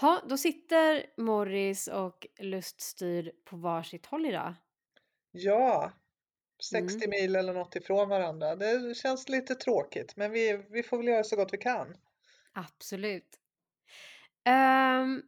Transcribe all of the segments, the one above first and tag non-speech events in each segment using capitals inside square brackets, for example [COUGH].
Ha, då sitter Morris och Luststyr på varsitt håll idag. Ja, 60 Mm. mil eller något ifrån varandra. Det känns lite tråkigt, men vi, vi får väl göra så gott vi kan. Absolut. Ehm,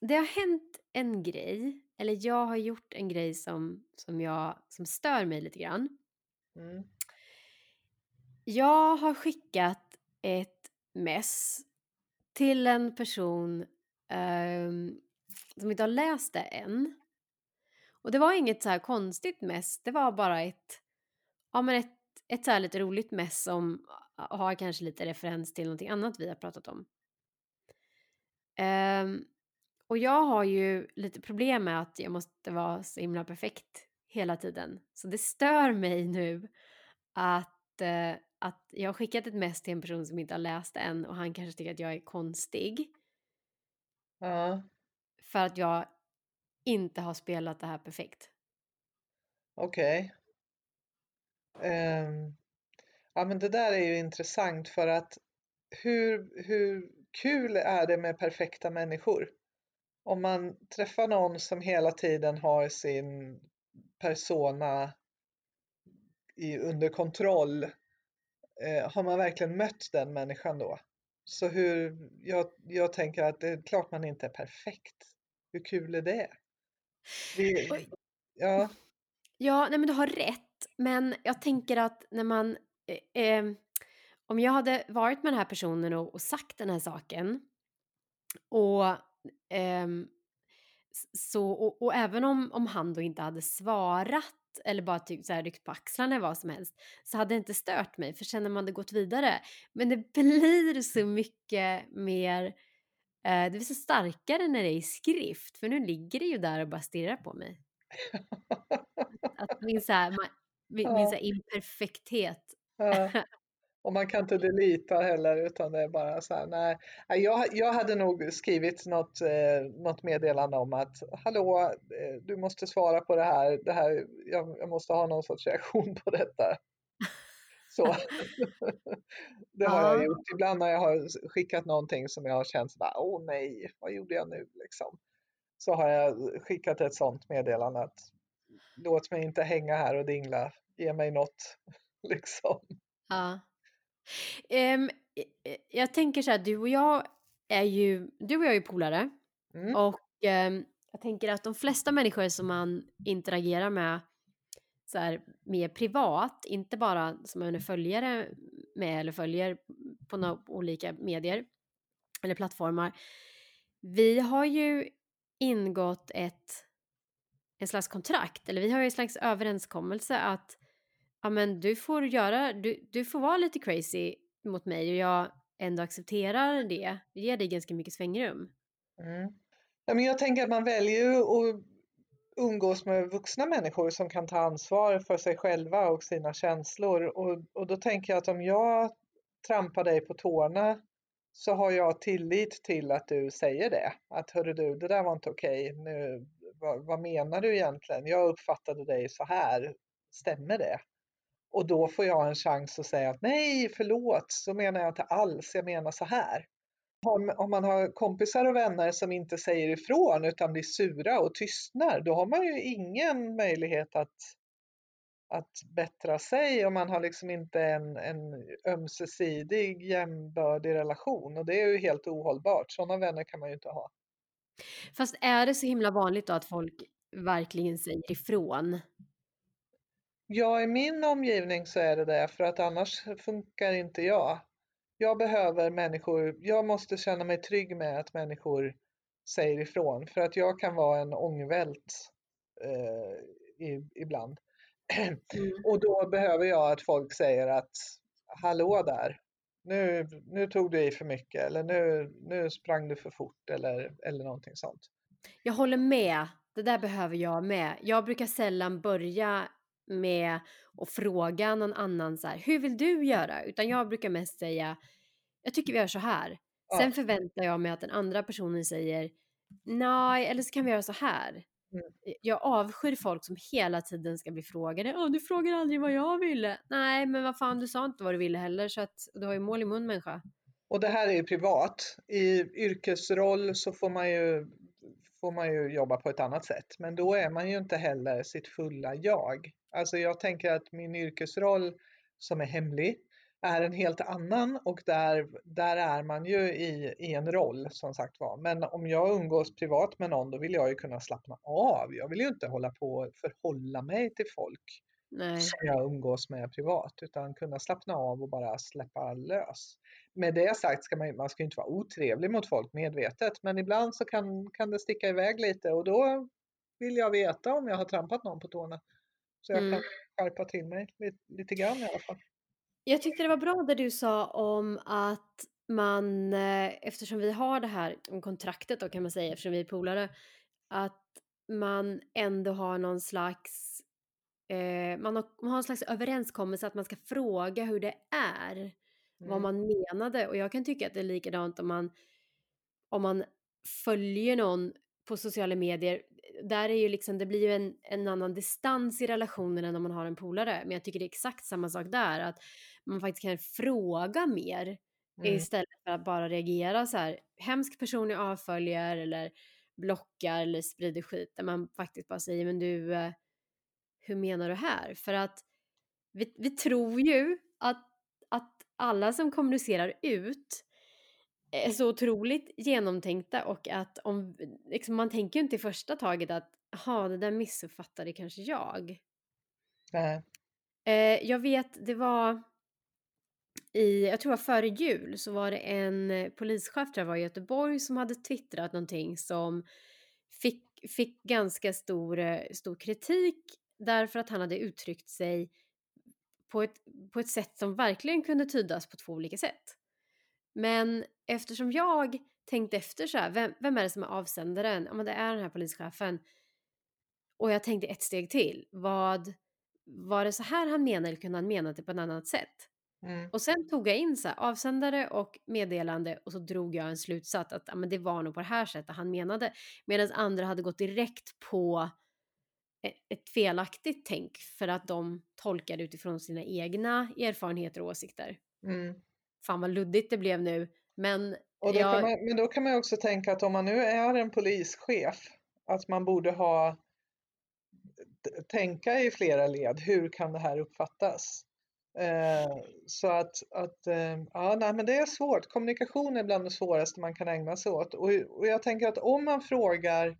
det har hänt en grej, eller jag har gjort en grej som, som, jag, som stör mig lite grann. Mm. Jag har skickat ett mess till en person eh, som inte har läst det än. Och det var inget så här konstigt mess, det var bara ett, ja, men ett, ett så här lite roligt mess som har kanske lite referens till någonting annat vi har pratat om. Ehm, och jag har ju lite problem med att jag måste vara så himla perfekt hela tiden. Så det stör mig nu att, eh, att jag har skickat ett mess till en person som inte har läst det än och han kanske tycker att jag är konstig. Ja, För att jag inte har spelat det här perfekt. okej. Ehm, ja, men det där är ju intressant för att hur, hur kul är det med perfekta människor? Om man träffar någon som hela tiden har sin persona i, under kontroll, eh, har man verkligen mött den människan då? Så hur, jag, jag tänker att det är klart man inte är perfekt. Hur kul är det? Vi, ja, Ja, nej men du har rätt. Men jag tänker att när man... Eh, eh, om jag hade varit med den här personen och, och sagt den här saken och... s- så, och, och även om, om han då inte hade svarat eller bara typ så här ryckt på axlarna eller vad som helst så hade det inte stört mig för sen när man hade gått vidare. Men det blir så mycket mer... Eh, det blir så starkare när det är i skrift för nu ligger det ju där och bara stirrar på mig. [LAUGHS] Att min, så här, min, min så här imperfekthet. ja. Och man kan inte delita heller utan det är bara så här, nej. Jag, jag hade nog skrivit något, eh, något meddelande om att hallå, eh, du måste svara på det här, det här jag, jag måste ha någon sorts reaktion på detta. Så. [LAUGHS] det har jag Ja. gjort. Ibland när jag har skickat någonting som jag har känt så bara, åh nej, vad gjorde jag nu liksom? Så har jag skickat ett sånt meddelande att låt mig inte hänga här och dingla, ge mig något [LAUGHS] liksom. Ja. Eh, jag tänker så här, du och jag är ju, du och jag är polare. Mm. Och ehm, jag tänker att de flesta människor som man interagerar med så här, mer privat, inte bara som man är följare med eller följer på några olika medier eller plattformar. Vi har ju ingått ett en slags kontrakt, eller vi har ju en slags överenskommelse att ja, men du får göra, du, du får vara lite crazy mot mig och jag ändå accepterar det. Det ger dig ganska mycket svängrum. Mm. Ja, men jag tänker att man väljer ju att umgås med vuxna människor som kan ta ansvar för sig själva och sina känslor. Och, och då tänker jag att om jag trampar dig på tårna så har jag tillit till att du säger det. Att hörru du, det där var inte okej. Nu, vad, vad menar du egentligen? Jag uppfattade dig så här. Stämmer det? Och då får jag en chans att säga att nej, förlåt, så menar jag inte alls. Jag menar så här om, om man har kompisar och vänner som inte säger ifrån utan blir sura och tystnar, då har man ju ingen möjlighet att, att bättra sig och man har liksom inte en, en ömsesidig jämbördig relation och det är ju helt ohållbart. Sådana vänner kan man ju inte ha. Fast är det så himla vanligt då att folk verkligen säger ifrån? Ja, i min omgivning så är det det, för att annars funkar inte jag. Jag behöver människor, jag måste känna mig trygg med att människor säger ifrån, för att jag kan vara en ångvält eh, i, ibland. Mm. Och då behöver jag att folk säger att hallå där, nu, nu tog du i för mycket eller nu, nu sprang du för fort eller, eller någonting sånt. Jag håller med. Det där behöver jag med. Jag brukar sällan börja med att fråga någon annan så här, hur vill du göra? Utan jag brukar mest säga, jag tycker vi gör så här. Ja. Sen förväntar jag mig att den andra personen säger, nej, eller så kan vi göra så här. Mm. Jag avskyr folk som hela tiden ska bli frågade, Åh, du frågar aldrig vad jag ville. Nej, men vad fan, du sa inte vad du ville heller, så att du har ju mål i mun människa. Och det här är ju privat. I yrkesroll så får man ju får man ju jobba på ett annat sätt. Men då är man ju inte heller sitt fulla jag. Alltså jag tänker att min yrkesroll som är hemlig är en helt annan och där, där är man ju i, i en roll som sagt var. Men om jag umgås privat med någon då vill jag ju kunna slappna av. Jag vill ju inte hålla på och förhålla mig till folk Nej. som jag umgås med privat utan kunna slappna av och bara släppa lös. Med det sagt ska man, man ska inte vara otrevlig mot folk medvetet men ibland så kan, kan det sticka iväg lite och då vill jag veta om jag har trampat någon på tårna. Så jag Mm. kan skärpa till mig lite, lite grann i alla fall. Jag tyckte det var bra det du sa om att man, eh, eftersom vi har det här om kontraktet då kan man säga, eftersom vi är polare, att man ändå har någon slags, eh, man, har, man har en slags överenskommelse att man ska fråga hur det är, vad Mm. man menade. Och jag kan tycka att det är likadant om man, om man följer någon på sociala medier. Där är ju liksom, det blir ju en, en annan distans i relationen än om man har en polare. Men jag tycker det är exakt samma sak där, att man faktiskt kan fråga mer Mm. istället för att bara reagera så här. Hemsk person jag avföljer eller blockar eller sprider skit. Där man faktiskt bara säger, men du, eh, hur menar du här? För att vi, vi tror ju att, att alla som kommunicerar ut är så otroligt genomtänkta och att om, liksom, man tänker ju inte i första taget att jaha, det där missuppfattade kanske jag. Nej. Eh, jag vet, det var i, jag tror det var före jul, så var det en eh, polischef tror jag var i Göteborg som hade twittrat någonting som fick, fick ganska stor, eh, stor kritik därför att han hade uttryckt sig på ett, på ett sätt som verkligen kunde tydas på två olika sätt. Men eftersom jag tänkte efter så här, vem, vem är det som är avsändaren? Ja, men det är den här polischefen. Och jag tänkte ett steg till. Vad var det så här han menade eller kunde han mena det på ett annat sätt? Mm. Och sen tog jag in så här, avsändare och meddelande och så drog jag en slutsats att ja, men det var nog på det här sättet han menade. Medan andra hade gått direkt på e- ett felaktigt tänk för att de tolkade utifrån sina egna erfarenheter och åsikter. Mm. Fan vad luddigt det blev nu. Men Och då jag, kan man, men då kan man ju också tänka att om man nu är en polischef, att man borde ha tänka i flera led. Hur kan det här uppfattas? Eh, så att, att eh, ja, nej, men det är svårt. Kommunikation är bland det svåraste man kan ägna sig åt. Och, och jag tänker att om man frågar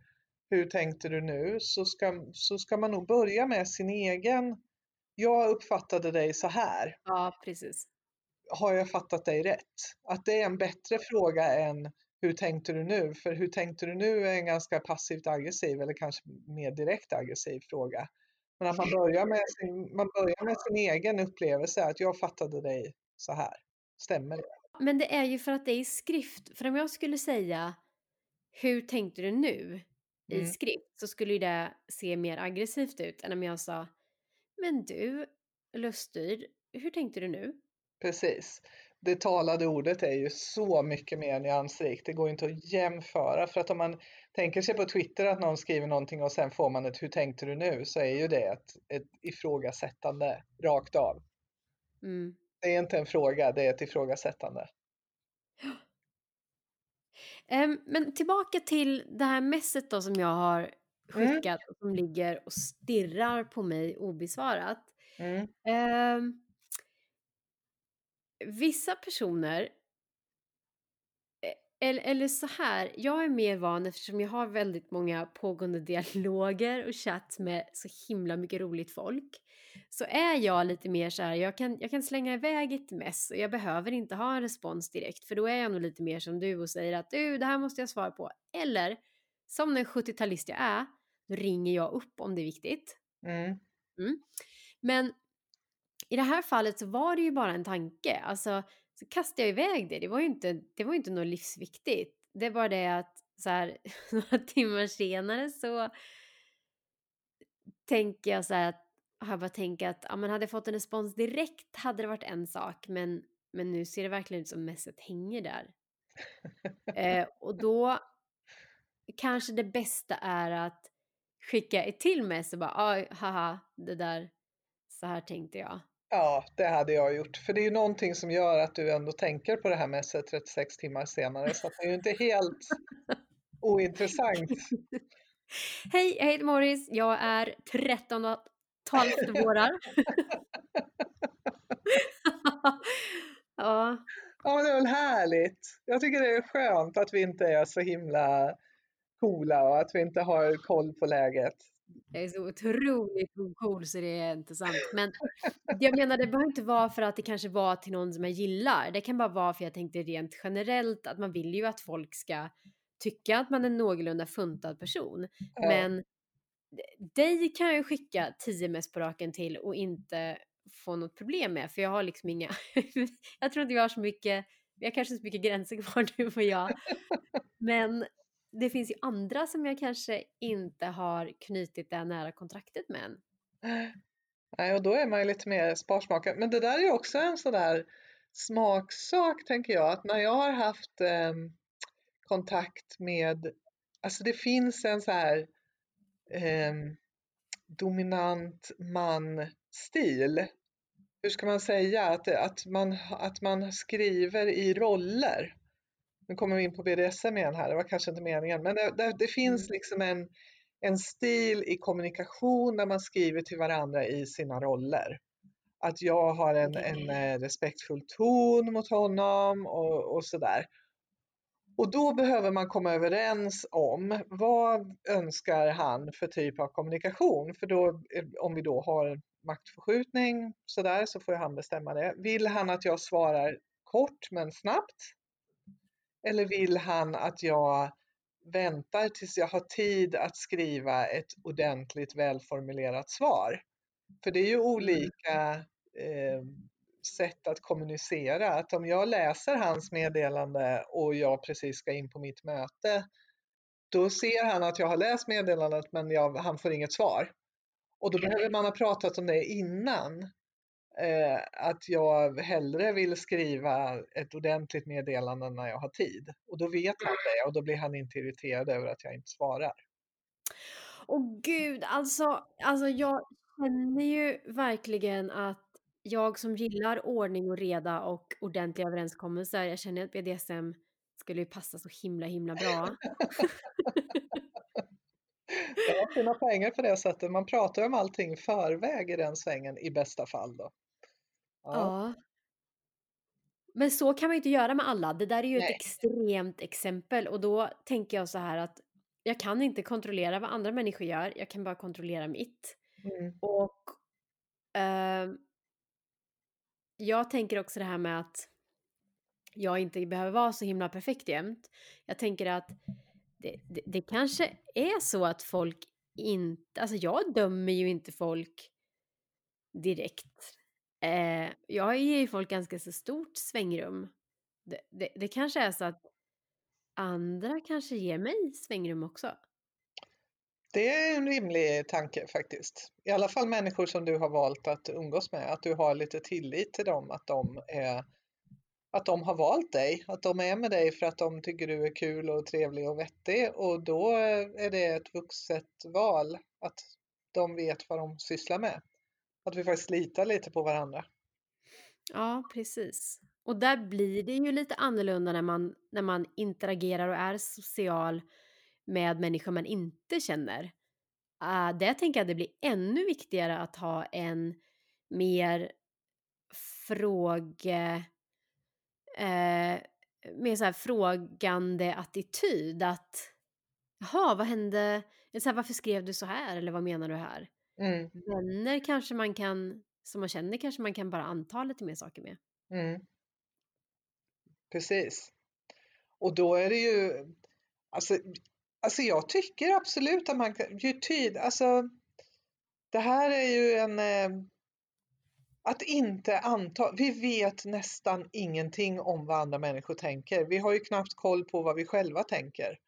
hur tänkte du nu så ska, så ska man nog börja med sin egen. Jag uppfattade dig så här. ja precis. Har jag fattat dig rätt? Att det är en bättre fråga än hur tänkte du nu? För hur tänkte du nu är en ganska passivt aggressiv eller kanske mer direkt aggressiv fråga. Men att man börjar med sin, man börjar med sin egen upplevelse, att jag fattade dig så här. Stämmer det? Men det är ju för att det är i skrift. För om jag skulle säga hur tänkte du nu i Mm. skrift så skulle ju det se mer aggressivt ut än om jag sa men du Lustyd, hur tänkte du nu? Precis. Det talade ordet är ju så mycket mer nyansrikt. Det går inte att jämföra för att om man tänker sig på Twitter att någon skriver någonting och sen får man ett hur tänkte du nu så är ju det ett, ett ifrågasättande rakt av. Mm. Det är inte en fråga, det är ett ifrågasättande. [GASPS] Men tillbaka till det här messet då som jag har Mm. skickat och som ligger och stirrar på mig obesvarat. Mm. Ehm, vissa personer, eh, eller, eller så här, jag är mer van eftersom jag har väldigt många pågående [LAUGHS] dialoger och chatt med så himla mycket roligt folk. Så är jag lite mer så här, jag kan, jag kan slänga iväg ett mess och jag behöver inte ha en respons direkt för då är jag nog lite mer som du och säger att du, det här måste jag svara på. Eller som den 70-talist jag är, då ringer jag upp om det är viktigt. Mm. Men i det här fallet så var det ju bara en tanke. Alltså, så kastade jag iväg det. Det var ju inte, det var inte något livsviktigt. Det är bara det att så här, [LAUGHS] några timmar senare så tänker jag så här att har jag bara tänkt att ja, men hade jag fått en respons direkt hade det varit en sak. Men, men nu ser det verkligen ut som messet hänger där. Eh, och då kanske det bästa är att skicka ett till mess och bara haha, det där, så här tänkte jag. Ja, det hade jag gjort. För det är ju någonting som gör att du ändå tänker på det här med sig 36 timmar senare. Så det är ju inte helt ointressant. [LAUGHS] Hej, jag heter Morris. Jag är 13 och halvt vårar. [LAUGHS] ja. Ja, men det är väl härligt. Jag tycker det är skönt att vi inte är så himla coola och att vi inte har koll på läget. Jag är så otroligt cool så det är inte sant. Men [LAUGHS] jag menar, det behöver inte vara för att det kanske var till någon som jag gillar. Det kan bara vara för jag tänkte rent generellt att man vill ju att folk ska tycka att man är en någorlunda funtad person. Ja. Men dig kan jag skicka 10 mest på raken till och inte få något problem med. För jag har liksom inga, [LAUGHS] jag tror inte jag har så mycket, jag har kanske så mycket gränser kvar [LAUGHS] du och jag. Men det finns ju andra som jag kanske inte har knutit det nära kontraktet med än. Nej, och då är man ju lite mer sparsmakad. Men det där är ju också en sån där smaksak, tänker jag. Att när jag har haft eh, kontakt med, alltså det finns en så här eh, dominant man-stil. Hur ska man säga? Att, att, man, att man skriver i roller. Nu kommer vi in på BDSM igen här, det var kanske inte meningen, men det, det, det finns Mm. liksom en, en stil i kommunikation där man skriver till varandra i sina roller. Att jag har en, en eh, respektfull ton mot honom och, och sådär. Och då behöver man komma överens om vad önskar han för typ av kommunikation? För då, om vi då har maktförskjutning sådär så får han bestämma det. Vill han att jag svarar kort men snabbt? Eller vill han att jag väntar tills jag har tid att skriva ett ordentligt välformulerat svar? För det är ju olika eh, sätt att kommunicera. Att om jag läser hans meddelande och jag precis ska in på mitt möte, då ser han att jag har läst meddelandet men jag, han får inget svar. Och då behöver man ha pratat om det innan. Eh, att jag hellre vill skriva ett ordentligt meddelande när jag har tid. Och då vet han det och då blir han inte irriterad över att jag inte svarar. Åh gud, alltså, alltså jag känner ju verkligen att jag som gillar ordning och reda och ordentliga överenskommelser, jag känner att BDSM skulle ju passa så himla himla bra. [LAUGHS] Jag har sina poänger på det sättet. Man pratar om allting förväg i den svängen i bästa fall då. Ja, Ja. Men så kan man ju inte göra med alla. Det där är ju ett Nej. extremt exempel och då tänker jag så här att jag kan inte kontrollera vad andra människor gör, jag kan bara kontrollera mitt. mm, Och ehm, jag tänker också det här med att jag inte behöver vara så himla perfekt jämt. Jag tänker att det, det, det kanske är så att folk inte, alltså jag dömer ju inte folk direkt. Eh, jag ger ju folk ganska så stort svängrum. Det, det, det kanske är så att andra kanske ger mig svängrum också. Det är en rimlig tanke faktiskt. I alla fall människor som du har valt att umgås med. Att du har lite tillit till dem. Att de, är, att de har valt dig. Att de är med dig för att de tycker du är kul och trevlig och vettig. Och då är det ett vuxet val. Att de vet vad de sysslar med. Att vi faktiskt litar lite på varandra. Ja, precis. Och där blir det ju lite annorlunda när man, när man interagerar och är social med människor man inte känner. Uh, där tänker jag att det blir ännu viktigare att ha en mer fråge... Uh, mer så här frågande attityd. Att jaha, vad hände? Så här, varför skrev du så här? Eller vad menar du här? Mm, Vänner kanske man kan, som man känner kanske man kan bara anta lite mer saker med. mm, precis. Och då är det ju, alltså, alltså jag tycker absolut att man kan, ju tid, alltså det här är ju en, eh, att inte anta, vi vet nästan ingenting om vad andra människor tänker. Vi har ju knappt koll på vad vi själva tänker.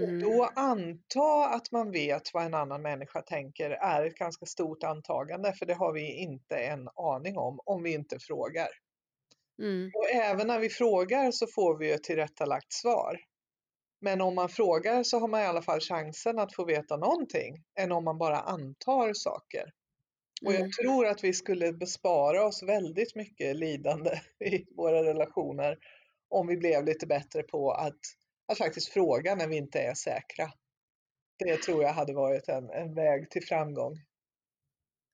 Och Mm. då anta att man vet vad en annan människa tänker är ett ganska stort antagande, för det har vi inte en aning om, om vi inte frågar. Mm. Och även när vi frågar så får vi ett tillrättalagt svar. Men om man frågar så har man i alla fall chansen att få veta någonting, än om man bara antar saker. Och jag Mm. tror att vi skulle bespara oss väldigt mycket lidande [LAUGHS] i våra relationer om vi blev lite bättre på att, att faktiskt fråga när vi inte är säkra. Det tror jag hade varit en, en väg till framgång.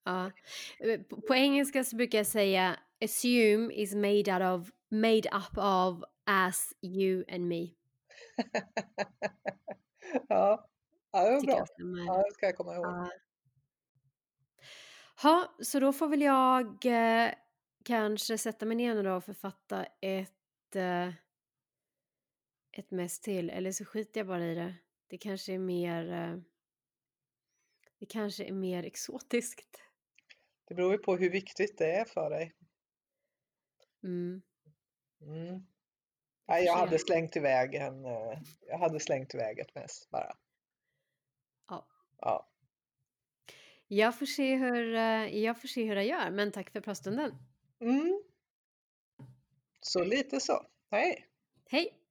Ja. Eh, På, engelska så brukar jag säga assume is made out of, made up of as you and me. [LAUGHS] ja. ja, det var bra. Ja, det ska jag komma ihåg. Ja. Ha, så då får väl jag eh, kanske sätta mig ner nu då och författa ett, eh, ett mess till. Eller så skiter jag bara i det. Det kanske är mer, eh, det kanske är mer exotiskt. Det beror ju på hur viktigt det är för dig. Mm. Mm. Nej, jag hade slängt iväg en, eh, jag hade slängt iväg ett mess bara. Ja. Ja. Jag får se hur, eh, jag får se hur jag gör, men tack för pratstunden. Mm. Så lite så. Hej! Hej!